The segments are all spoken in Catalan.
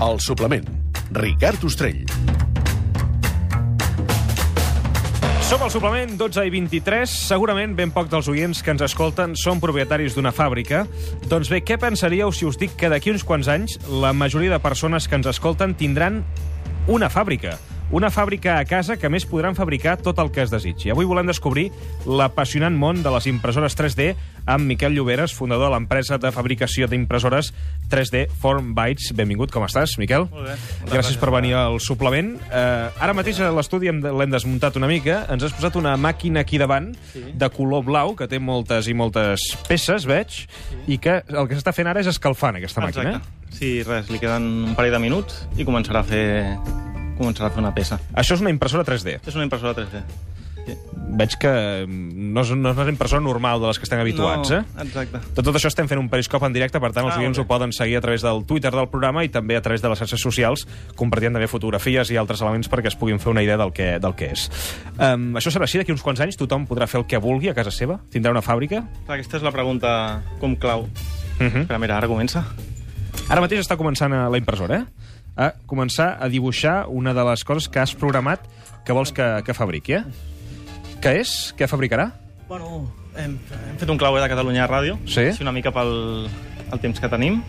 El suplement. Ricard Ostrell. Som al suplement 12 i 23. Segurament ben poc dels oients que ens escolten són propietaris d'una fàbrica. Doncs bé, què pensaríeu si us dic que d'aquí uns quants anys la majoria de persones que ens escolten tindran una fàbrica? Una fàbrica a casa que a més podran fabricar tot el que es desitgi. Avui volem descobrir l'apassionant món de les impressores 3D amb Miquel Lloberes, fundador de l'empresa de fabricació d'impressores 3D Form Bytes. Benvingut, com estàs, Miquel? Molt bé. Gràcies, gràcies per venir al suplement. Uh, ara mateix a l'estudi l'hem desmuntat una mica. Ens has posat una màquina aquí davant Sí. de color blau, que té moltes i moltes peces, veig, i que el que s'està fent ara és escalfant aquesta màquina. Exacte. Sí, res, li queden un parell de minuts i començarà a fer començarà a fer una peça. Això és una impressora 3D. És una impressora 3D. Sí. Veig que no és, no és una impressora normal de les que estem habituats, no, eh? Exacte. De tot això estem fent un periscope en directe, per tant els Ah, oients ho poden seguir a través del Twitter del programa i també a través de les xarxes socials, compartint també fotografies i altres elements perquè es puguin fer una idea del que, del que és. Um, això serà així, d'aquí uns quants anys tothom podrà fer el que vulgui a casa seva? Tindrà una fàbrica? Aquesta és la pregunta com clau. Uh -huh. Però mira, ara comença. Ara mateix està començant a la impressora, eh? A començar a dibuixar una de les coses que has programat que vols que, que fabriqui, eh? Què és? Què fabricarà? Bueno, hem, hem fet un clauer de Catalunya Ràdio. Sí? Així una mica pel el temps que tenim.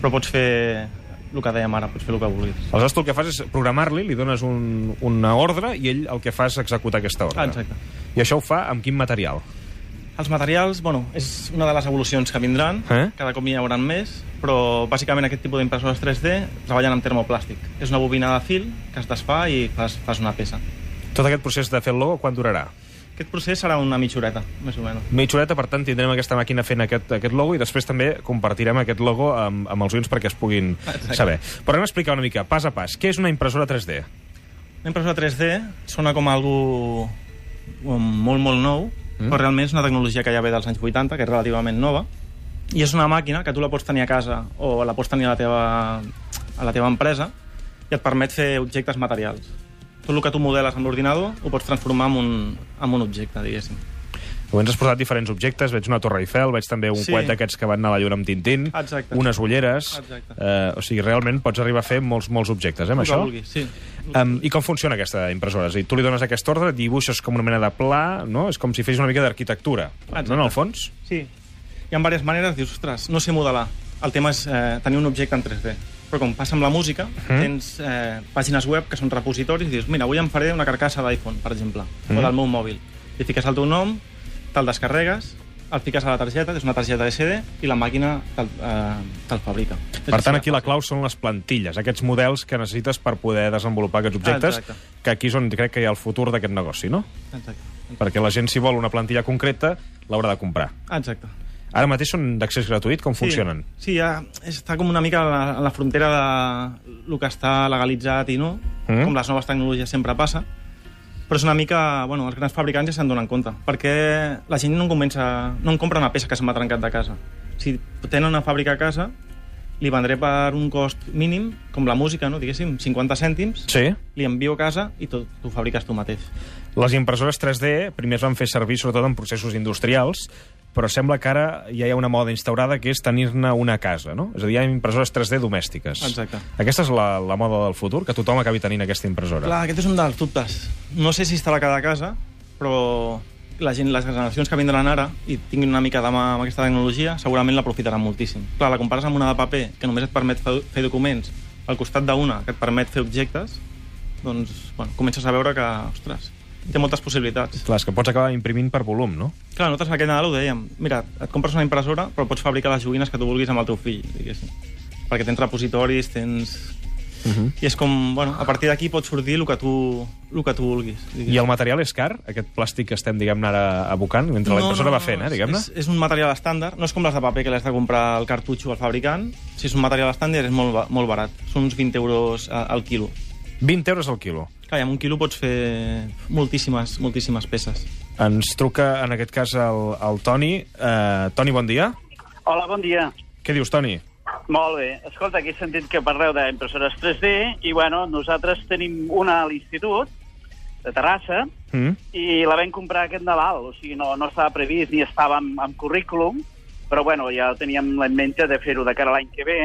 Però pots fer el que dèiem ara, pots fer el que vulguis. Aleshores tu el que fas és programar-li, li dones un, una ordre i ell el que fa és executar aquesta ordre. Ah, exacte. I això ho fa amb quin material? Els materials, bueno, és una de les evolucions que vindran, Eh? cada cop n'hi haurà més, però bàsicament aquest tipus d'impressores 3D treballen amb termoplàstic. És una bobina de fil que es desfà i fas, fas una peça. Tot aquest procés de fer el logo, quan durarà? Aquest procés serà una mitja horeta, més o menys. Mitja horeta, per tant, tindrem aquesta màquina fent aquest, aquest logo i després també compartirem aquest logo amb, amb els oients perquè es puguin Exacte. saber. Però anem a explicar una mica, pas a pas. Què és una impressora 3D? Una impressora 3D sona com algo molt, molt nou, Mm. però realment és una tecnologia que ja ve dels anys 80, que és relativament nova, i és una màquina que tu la pots tenir a casa o la pots tenir a la teva, a la teva empresa i et permet fer objectes materials. Tot el que tu modeles amb l'ordinador ho pots transformar en un, en un objecte, diguéssim. Ens has posat diferents objectes, veig una Torre Eiffel, veig també un Sí. coet d'aquests que van anar a la lluna amb Tintín, Exacte. unes ulleres... Exacte. Eh, o sigui, realment pots arribar a fer molts, molts objectes, eh, amb això? vulguis, sí. Um, I com funciona aquesta impressora? És a dir, tu li dones aquest ordre, dibuixes com una mena de pla, no? És com si fes una mica d'arquitectura, no, en el fons? Sí. Hi ha diverses maneres, dius, ostres, no sé modelar. El tema és eh, tenir un objecte en 3D. Però com passa amb la música, Mhm. tens eh, pàgines web que són repositoris i dius, mira, avui em faré una carcassa d'iPhone, per exemple, Mhm. o del meu mòbil. I fiques el teu nom, te'l descarregues, el fiques a la targeta, és una targeta SD, i la màquina te'l eh, te fabrica. Per tant, aquí la clau són les plantilles, aquests models que necessites per poder desenvolupar aquests objectes, Exacte. que aquí és on crec que hi ha el futur d'aquest negoci, no? Exacte. Perquè la gent, si vol una plantilla concreta, l'haurà de comprar. Exacte. Ara mateix són d'accés gratuït, com funcionen? Sí, ja està com una mica a la, a la frontera de el que està legalitzat i no, mm. com les noves tecnologies sempre passa, però és una mica... Bueno, els grans fabricants ja se'n donen compte, perquè la gent no en, comença, no en compra una peça que se m'ha trencat de casa. Si tenen una fàbrica a casa, li vendré per un cost mínim, com la música, no? diguéssim, 50 cèntims, Sí. li envio a casa i tu, tu fabriques tu mateix. Les impressores 3D primer es van fer servir sobretot en processos industrials, però sembla que ara ja hi ha una moda instaurada que és tenir-ne una a casa, no? És a dir, hi ha impressores 3D domèstiques. Exacte. Aquesta és la, la moda del futur, que tothom acabi tenint aquesta impressora. Clar, aquest és un dels dubtes. No sé si estarà a cada casa, però la gent, les generacions que vindran ara i tinguin una mica de mà amb aquesta tecnologia, segurament l'aprofitaran moltíssim. Clar, la compares amb una de paper que només et permet fer, fer documents al costat d'una que et permet fer objectes, doncs, bueno, comences a veure que, ostres, té moltes possibilitats. Clar, és que pots acabar imprimint per volum, no? Clar, nosaltres aquest Nadal ho dèiem, mira, et compres una impressora però pots fabricar les joguines que tu vulguis amb el teu fill, diguéssim. Perquè tens repositoris, tens... Uh -huh. I és com, bueno, a partir d'aquí pot sortir el que tu, el que tu vulguis. diguéssim. I el material és car? Aquest plàstic que estem, diguem-ne, ara abocant, mentre la impressora va fent, eh, diguem-ne? És, és un material estàndard, no és com les de paper que l'has de comprar al cartutxo al fabricant. Si és un material estàndard és molt, molt barat. Són uns 20 euros al quilo. 20 euros al quilo. Clar, amb un quilo pots fer moltíssimes, moltíssimes peces. Ens truca, en aquest cas, el, el Toni. Uh, Toni, bon dia. Hola, bon dia. Què dius, Toni? Molt bé. Escolta, aquí he sentit que parleu d'impressores 3D i, bueno, nosaltres tenim una a l'institut de Terrassa Mm? i la vam comprar aquest Nadal. O sigui, no, no estava previst ni estava en, en currículum, però, bueno, ja teníem en mente de fer-ho de cara a l'any que ve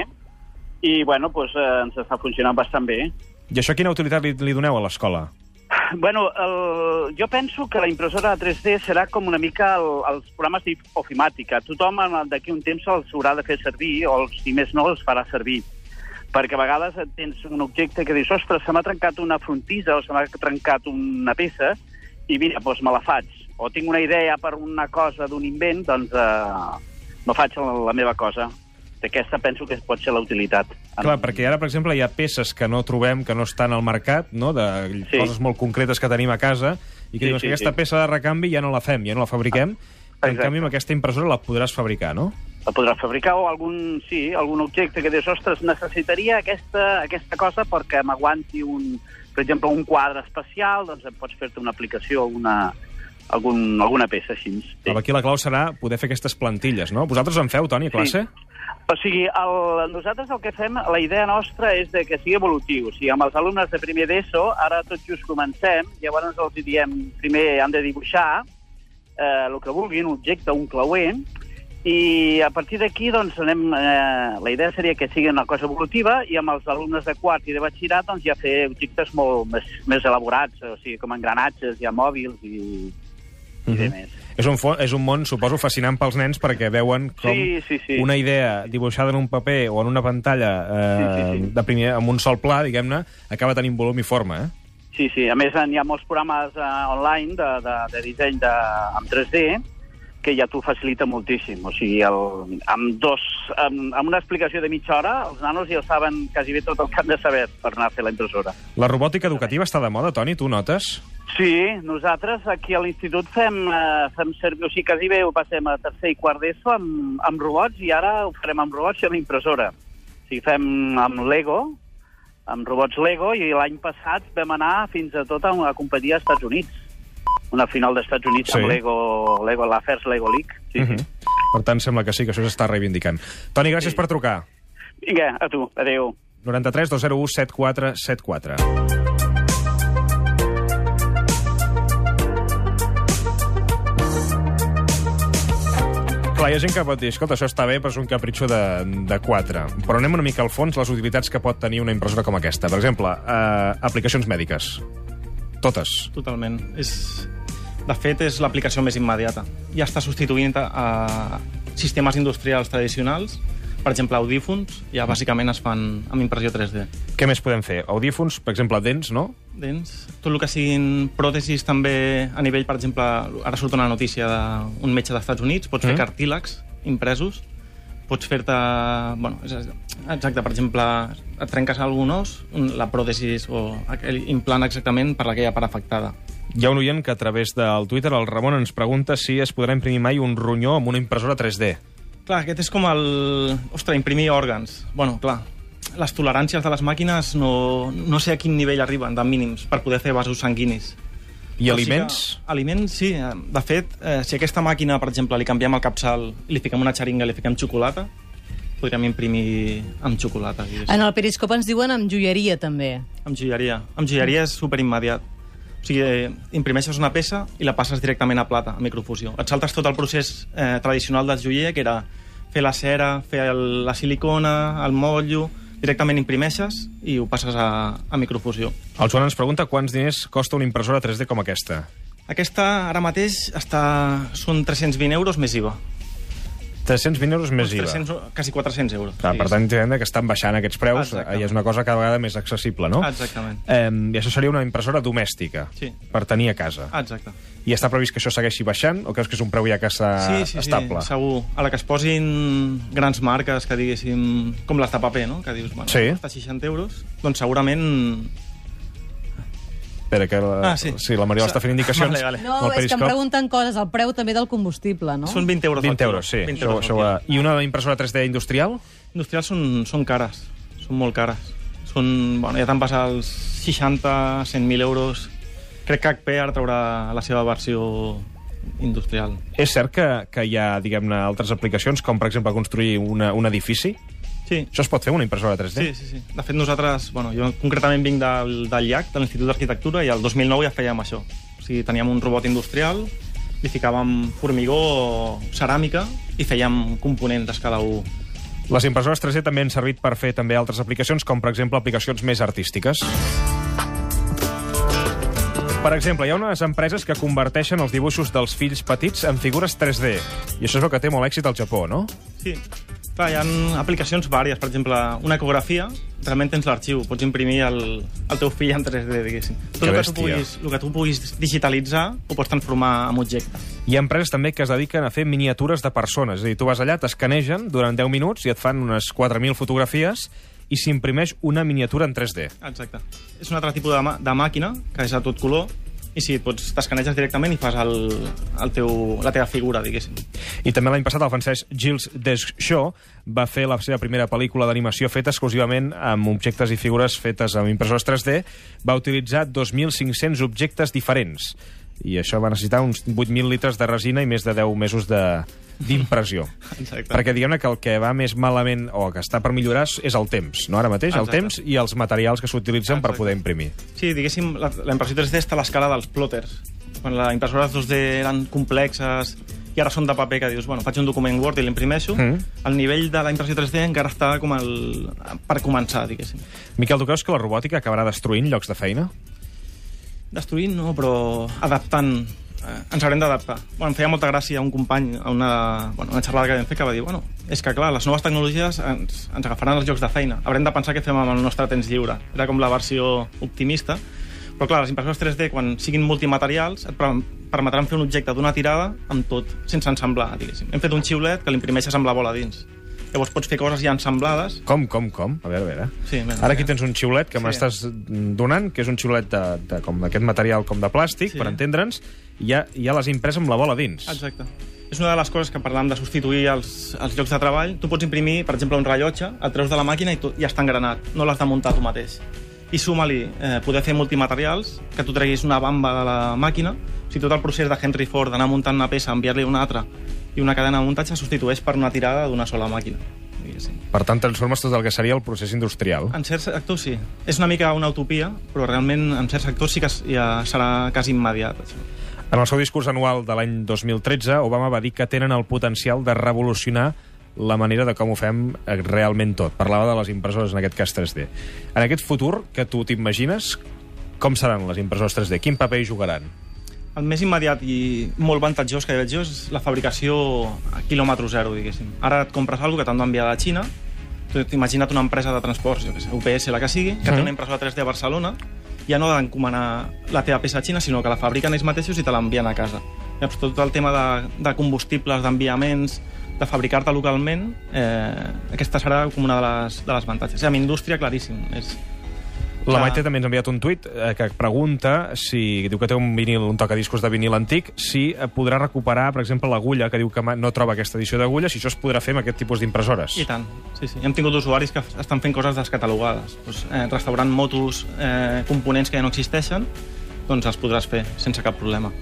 i bueno, doncs, eh, ens està funcionant bastant bé. I això quina utilitat li, li doneu a l'escola? Bueno, el, jo penso que la impressora 3D serà com una mica el, els programes d'ofimàtica. Tothom d'aquí un temps els haurà de fer servir, o si més no, els farà servir. Perquè a vegades tens un objecte que dius, ostres, se m'ha trencat una frontisa o se m'ha trencat una peça, i mira, doncs me la faig. O tinc una idea per una cosa d'un invent, doncs eh, me faig la, la meva cosa. Aquesta penso que pot ser la utilitat. Clar, perquè ara, per exemple, hi ha peces que no trobem, que no estan al mercat, no? de Sí. coses molt concretes que tenim a casa, i que Sí, dius sí, que aquesta sí. peça de recanvi ja no la fem, ja no la fabriquem, en Exacte. canvi amb aquesta impressora la podràs fabricar, no? la podràs fabricar o algun, sí, algun objecte que dius, ostres, necessitaria aquesta, aquesta cosa perquè m'aguanti un, per exemple, un quadre especial, doncs pots fer-te una aplicació, una, algun, alguna peça així. Sí. Sí. Aquí la clau serà poder fer aquestes plantilles, no? Vosaltres en feu, Toni, a classe? O sigui, el, nosaltres el que fem, la idea nostra és de que sigui evolutiu. O sigui, amb els alumnes de primer d'ESO, ara tot just comencem, llavors els hi diem, primer han de dibuixar eh, el que vulguin, un objecte, un clauer, i a partir d'aquí, doncs, anem, eh, la idea seria que sigui una cosa evolutiva i amb els alumnes de quart i de batxillerat doncs, ja fer objectes molt més, més elaborats, o sigui, com engranatges, ja mòbils i, i de més. És un, és un món, suposo, fascinant pels nens perquè veuen com Sí, sí, sí. una idea dibuixada en un paper o en una pantalla eh, Sí, sí, sí. de primer, amb un sol pla, diguem-ne, acaba tenint volum i forma, eh? Sí, sí. A més, hi ha molts programes uh, online de, de, de disseny de, amb 3D que ja t'ho facilita moltíssim. O sigui, el, amb, dos, amb, amb una explicació de mitja hora, els nanos ja saben quasi bé tot el que han de saber per anar a fer la impressora. La robòtica educativa està de moda, Toni, tu notes? Sí, nosaltres aquí a l'institut fem, eh, fem servir, o sigui, quasi bé ho passem a tercer i quart d'ESO amb, amb robots i ara ho farem amb robots i amb impressora. O sigui, fem amb Lego, amb robots Lego, i l'any passat vam anar fins a tot a una companyia als Estats Units. Una final dels Estats Units Sí. amb Lego, Lego la First Lego League. Sí, Mhm. sí. Per tant, sembla que sí, que això s'està reivindicant. Toni, gràcies Sí. per trucar. Vinga, a tu, adeu. 93 201 7474. Clar, hi ha gent que pot dir, escolta, això està bé, però és un capritxo de, de 4. Però anem una mica al fons les utilitats que pot tenir una impressora com aquesta. Per exemple, eh, aplicacions mèdiques. Totes. Totalment. És... De fet, és l'aplicació més immediata. Ja està substituint a, a sistemes industrials tradicionals. Per exemple, audífons, ja bàsicament es fan amb impressió 3D. Què més podem fer? Audífons, per exemple, dents, no? Dents, tot el que siguin pròtesis també a nivell, per exemple, ara surt una notícia d'un metge dels Estats Units, pots Mm. fer cartílegs impresos, pots fer-te... Bueno, exacte, per exemple, et trenques algun os, la pròtesi o aquell implant exactament per aquella part afectada. Hi ha un oient que a través del Twitter, el Ramon, ens pregunta si es podrà imprimir mai un ronyó amb una impressora 3D. Clar, aquest és com el... Ostres, imprimir òrgans. Bueno, clar, les toleràncies de les màquines no, no sé a quin nivell arriben, de mínims, per poder fer vasos sanguinis. I sí aliments? que- aliments, sí. De fet, eh, si a aquesta màquina, per exemple, li canviem el capçal li fiquem una xeringa li fiquem xocolata, podríem imprimir amb xocolata. diguéssim. En el periscop ens diuen amb joieria, també. Amb joieria. Amb joieria és superimmediat. O sigui, imprimeixes una peça i la passes directament a plata, a microfusió. Et saltes tot el procés eh, tradicional del joier, que era fer la cera, fer el, la silicona, el motllo... Directament imprimeixes i ho passes a, a microfusió. El Joan ens pregunta quants diners costa una impressora 3D com aquesta. Aquesta, ara mateix, està, són 320 euros més IVA. 320 euros més IVA. 300, quasi 400 euros. Clar, per tant, entenem que estan baixant aquests preus Exactament. i és una cosa cada vegada més accessible, no? Exactament. Eh, I això seria una impressora domèstica, Sí. per tenir a casa. Exacte. I està previst que això segueixi baixant o creus que és un preu ja que està sí, sí, estable? sí, segur. A la que es posin grans marques que diguéssim, com les de paper, no? que dius, bueno, Sí. costa 60 euros, doncs segurament... Espera, que la, Ah, sí. sí, la Mariola està fent indicacions. Vale, vale. No, és que em pregunten coses, el preu també del combustible, no? Són 20 euros. 20 al euros, sí. quilo. 20 Això, euros això, quilo. I una impressora 3D industrial? Industrials són, són cares, són molt cares. Són, bueno, ja te'n vas als 60, 100.000 euros. Crec que HP ara traurà la seva versió industrial. És cert que, que hi ha, diguem-ne, altres aplicacions, com per exemple construir una, un edifici? Sí, Això es pot fer una impressora 3D? Sí, sí, sí. De fet, nosaltres, bueno, jo concretament vinc del, del LLAC, de l'Institut d'Arquitectura, i el 2009 ja fèiem això. O sigui, teníem un robot industrial, li ficàvem formigó o ceràmica i fèiem components d'escala 1 Les impressores 3D també han servit per fer també altres aplicacions, com per exemple aplicacions més artístiques. Per exemple, hi ha unes empreses que converteixen els dibuixos dels fills petits en figures 3D. I això és el que té molt èxit al Japó, no? Sí. Clar, hi ha aplicacions vàries. Per exemple, una ecografia, realment tens l'arxiu, pots imprimir el, el teu fill en 3D, diguéssim. Tot Que el que, tu puguis, el que tu puguis digitalitzar ho pots transformar en objecte. Hi ha empreses també que es dediquen a fer miniatures de persones. És a dir, tu vas allà, t'escanegen durant 10 minuts i et fan unes 4.000 fotografies i s'imprimeix una miniatura en 3D. Exacte. És un altre tipus de, mà- de màquina, que és a tot color, i sí, pots t'escaneges directament i fas el, el teu, la teva figura, diguéssim. I també l'any passat el francès Gilles Deschaux va fer la seva primera pel·lícula d'animació feta exclusivament amb objectes i figures fetes amb impressores 3D. Va utilitzar 2.500 objectes diferents. I això va necessitar uns 8.000 litres de resina i més de 10 mesos de d'impressió. Perquè diguem-ne que el que va més malament o que està per millorar és el temps, no ara mateix? El Exacte. temps i els materials que s'utilitzen per poder imprimir. Sí, diguéssim, la, la impressió 3D està a l'escala dels plotters. Quan les impressores 2D eren complexes i ara són de paper, que dius, bueno, faig un document Word i l'imprimeixo, Mm. el nivell de la impressió 3D encara està com el... per començar, diguéssim. Miquel, tu creus que la robòtica acabarà destruint llocs de feina? Destruint no, però adaptant. Eh, ens haurem d'adaptar. Bueno, em feia molta gràcia un company a una, bueno, una xerrada que vam fer que va dir bueno, és que clar, les noves tecnologies ens, ens agafaran els llocs de feina. Haurem de pensar què fem amb el nostre temps lliure. Era com la versió optimista. Però clar, les impressores 3D, quan siguin multimaterials, et per- permetran fer un objecte d'una tirada amb tot, sense ensamblar, diguéssim. Hem fet un xiulet que l'imprimeixes amb la bola dins. Llavors pots fer coses ja ensamblades. Com, com, com? A veure, a veure. Sí, mira, Ara aquí tens un xiulet que Sí. m'estàs donant, que és un xiulet de, de, com d'aquest material com de plàstic, Sí. per entendre'ns, i ja, ja l'has imprès amb la bola dins. Exacte. És una de les coses que parlàvem de substituir els, els llocs de treball. Tu pots imprimir, per exemple, un rellotge, el treus de la màquina i tot, ja està engranat. No l'has de muntar tu mateix. I suma-li eh, poder fer multimaterials, que tu treguis una bamba de la màquina, o sigui, tot el procés de Henry Ford d'anar muntant una peça, enviar-li una altra i una cadena de muntatge substitueix per una tirada d'una sola màquina. diguéssim. Per tant, transformes tot el que seria el procés industrial. En certs sectors sí. És una mica una utopia, però realment en certs sectors sí que ja serà quasi immediat. Això. En el seu discurs anual de l'any 2013, Obama va dir que tenen el potencial de revolucionar la manera de com ho fem eh, realment tot. Parlava de les impressores, en aquest cas 3D. En aquest futur que tu t'imagines, com seran les impressores 3D? Quin paper hi jugaran? El més immediat i molt avantatjós que veig jo és la fabricació a quilòmetre zero, diguéssim. Ara et compres alguna que t'han d'enviar de Xina, tu imagina't una empresa de transports, jo què sé, UPS, la que sigui, que Mhm. té una impressora 3D a Barcelona, ja no d'encomanar la teva peça a Xina, sinó que la fabriquen ells mateixos i te l'envien a casa. Llavors, tot el tema de, de combustibles, d'enviaments, de fabricar-te localment, eh, aquesta serà com una de les, de les avantatges. I amb indústria, claríssim. És, La. Maite també ens ha enviat un tuit eh, que pregunta si diu que té un vinil, un tocadiscos de vinil antic, si eh, podrà recuperar, per exemple, l'agulla, que diu que no troba aquesta edició d'agulla, si això es podrà fer amb aquest tipus d'impressores. I tant, sí, sí. Hem tingut usuaris que estan fent coses descatalogades. Doncs, eh, restaurant motos, eh, components que ja no existeixen, doncs els podràs fer sense cap problema.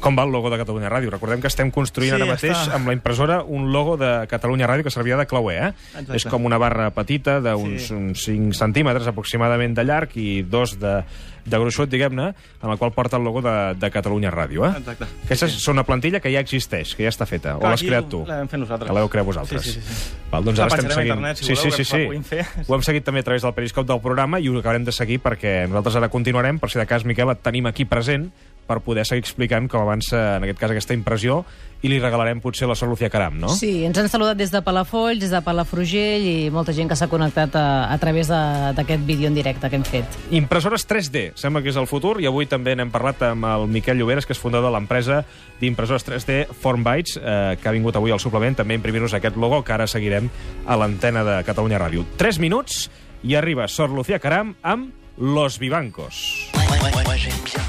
Com va el logo de Catalunya Ràdio? Recordem que estem construint Sí, ara mateix està. amb la impressora un logo de Catalunya Ràdio que servirà de clauer, eh? Exacte. És com una barra petita d'uns Sí. uns 5 centímetres aproximadament de llarg i dos de, de gruixut, diguem-ne, en la qual porta el logo de, de Catalunya Ràdio, eh? Exacte. Aquesta és una plantilla que ja existeix, que ja està feta, o Clar, l'has creat tu? L'hem fet nosaltres. Que l'heu creat vosaltres. Sí, sí, sí. sí. Val, doncs La ara estem seguint... internet, si sí, voleu, sí, sí, sí. fer. Ho hem seguit també a través del periscop del programa i ho acabarem de seguir perquè nosaltres ara continuarem, per si de cas, Miquel, et tenim aquí present per poder seguir explicant com avança, en aquest cas, aquesta impressió i li regalarem potser la Sor Lucía Caram, no? Sí, ens han saludat des de Palafolls, des de Palafrugell i molta gent que s'ha connectat a, a través de- d'aquest vídeo en directe que hem fet. Impressores 3D, sembla que és el futur, i avui també n'hem parlat amb el Miquel Lloberes, que és fundador de l'empresa d'impressores 3D Formbytes, eh, que ha vingut avui al suplement també a imprimir-nos aquest logo que ara seguirem a l'antena de Catalunya Ràdio. 3 minuts i arriba Sor Lucía Caram amb Los Vivancos. Moi, moi, moi, j'aime bien le sexe.